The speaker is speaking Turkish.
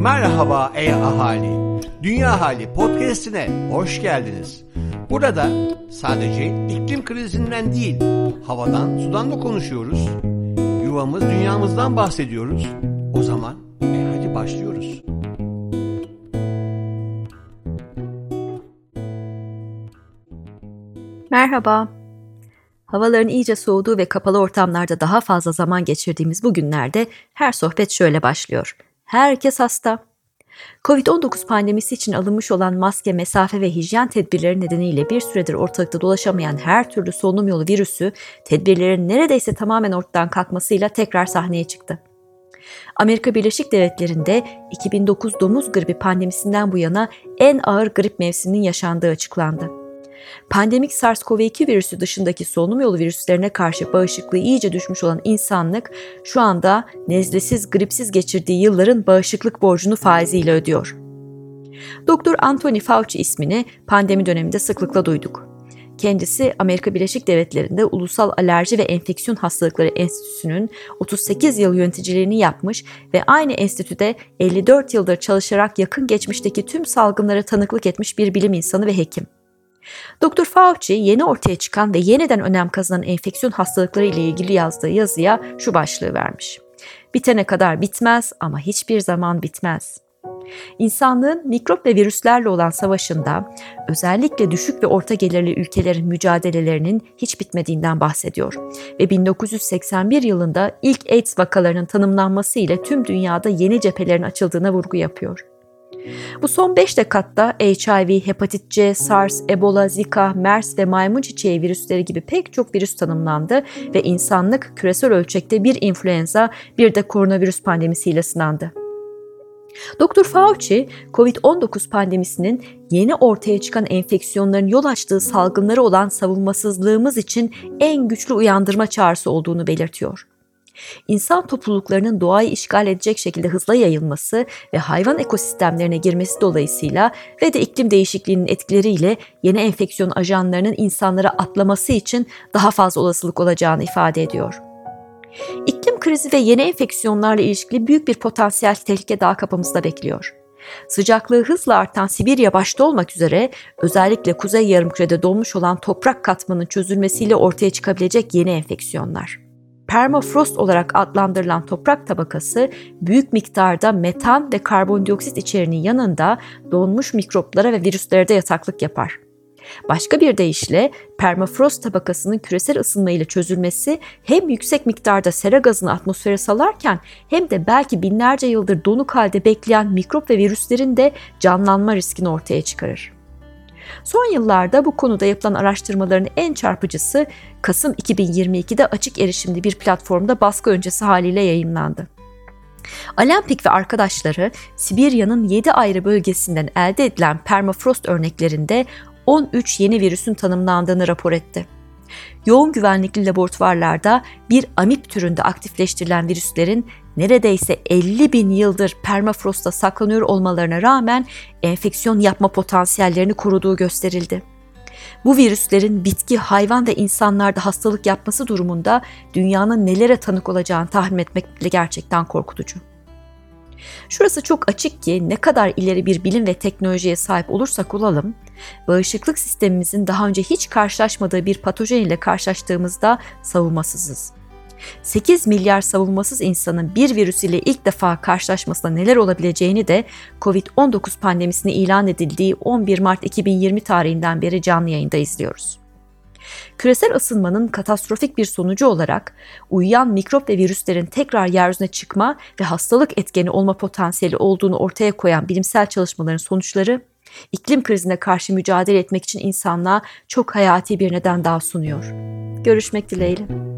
Merhaba ey ahali. Dünya Hali podcast'ine hoş geldiniz. Burada sadece iklim krizinden değil, havadan, sudan da konuşuyoruz. Yuvamız, dünyamızdan bahsediyoruz. O zaman e hadi başlıyoruz. Merhaba. Havaların iyice soğuduğu ve kapalı ortamlarda daha fazla zaman geçirdiğimiz bu günlerde her sohbet şöyle başlıyor. Herkes hasta. Covid-19 pandemisi için alınmış olan maske, mesafe ve hijyen tedbirleri nedeniyle bir süredir ortalıkta dolaşamayan her türlü solunum yolu virüsü tedbirlerin neredeyse tamamen ortadan kalkmasıyla tekrar sahneye çıktı. Amerika Birleşik Devletleri'nde 2009 domuz gribi pandemisinden bu yana en ağır grip mevsiminin yaşandığı açıklandı. Pandemik SARS-CoV-2 virüsü dışındaki solunum yolu virüslerine karşı bağışıklığı iyice düşmüş olan insanlık şu anda nezlesiz, gripsiz geçirdiği yılların bağışıklık borcunu faiziyle ödüyor. Doktor Anthony Fauci ismini pandemi döneminde sıklıkla duyduk. Kendisi Amerika Birleşik Devletleri'nde Ulusal Alerji ve Enfeksiyon Hastalıkları Enstitüsü'nün 38 yıl yöneticiliğini yapmış ve aynı enstitüde 54 yıldır çalışarak yakın geçmişteki tüm salgınlara tanıklık etmiş bir bilim insanı ve hekim. Dr. Fauci yeni ortaya çıkan ve yeniden önem kazanan enfeksiyon hastalıkları ile ilgili yazdığı yazıya şu başlığı vermiş. Bitene kadar bitmez ama hiçbir zaman bitmez. İnsanlığın mikrop ve virüslerle olan savaşında özellikle düşük ve orta gelirli ülkelerin mücadelelerinin hiç bitmediğinden bahsediyor ve 1981 yılında ilk AIDS vakalarının tanımlanması ile tüm dünyada yeni cephelerin açıldığına vurgu yapıyor. Bu son 5 dekatta HIV, hepatit C, SARS, Ebola, Zika, MERS ve maymun çiçeği virüsleri gibi pek çok virüs tanımlandı ve insanlık küresel ölçekte bir influenza bir de koronavirüs pandemisiyle sınandı. Dr. Fauci, COVID-19 pandemisinin yeni ortaya çıkan enfeksiyonların yol açtığı salgınları olan savunmasızlığımız için en güçlü uyandırma çağrısı olduğunu belirtiyor. İnsan topluluklarının doğayı işgal edecek şekilde hızla yayılması ve hayvan ekosistemlerine girmesi dolayısıyla ve de iklim değişikliğinin etkileriyle yeni enfeksiyon ajanlarının insanlara atlaması için daha fazla olasılık olacağını ifade ediyor. İklim krizi ve yeni enfeksiyonlarla ilişkili büyük bir potansiyel tehlike daha kapımızda bekliyor. Sıcaklığı hızla artan Sibirya başta olmak üzere özellikle kuzey yarımkürede donmuş olan toprak katmanın çözülmesiyle ortaya çıkabilecek yeni enfeksiyonlar permafrost olarak adlandırılan toprak tabakası büyük miktarda metan ve karbondioksit içeriğinin yanında donmuş mikroplara ve virüslere de yataklık yapar. Başka bir deyişle permafrost tabakasının küresel ısınma ile çözülmesi hem yüksek miktarda sera gazını atmosfere salarken hem de belki binlerce yıldır donuk halde bekleyen mikrop ve virüslerin de canlanma riskini ortaya çıkarır. Son yıllarda bu konuda yapılan araştırmaların en çarpıcısı Kasım 2022'de açık erişimli bir platformda baskı öncesi haliyle yayınlandı. Alempik ve arkadaşları Sibirya'nın 7 ayrı bölgesinden elde edilen permafrost örneklerinde 13 yeni virüsün tanımlandığını rapor etti. Yoğun güvenlikli laboratuvarlarda bir amip türünde aktifleştirilen virüslerin neredeyse 50 bin yıldır permafrostta saklanıyor olmalarına rağmen enfeksiyon yapma potansiyellerini koruduğu gösterildi. Bu virüslerin bitki, hayvan ve insanlarda hastalık yapması durumunda dünyanın nelere tanık olacağını tahmin etmek bile gerçekten korkutucu. Şurası çok açık ki ne kadar ileri bir bilim ve teknolojiye sahip olursak olalım, bağışıklık sistemimizin daha önce hiç karşılaşmadığı bir patojen ile karşılaştığımızda savunmasızız. 8 milyar savunmasız insanın bir virüs ile ilk defa karşılaşmasına neler olabileceğini de COVID-19 pandemisini ilan edildiği 11 Mart 2020 tarihinden beri canlı yayında izliyoruz. Küresel ısınmanın katastrofik bir sonucu olarak uyuyan mikrop ve virüslerin tekrar yeryüzüne çıkma ve hastalık etkeni olma potansiyeli olduğunu ortaya koyan bilimsel çalışmaların sonuçları iklim krizine karşı mücadele etmek için insanlığa çok hayati bir neden daha sunuyor. Görüşmek dileğiyle.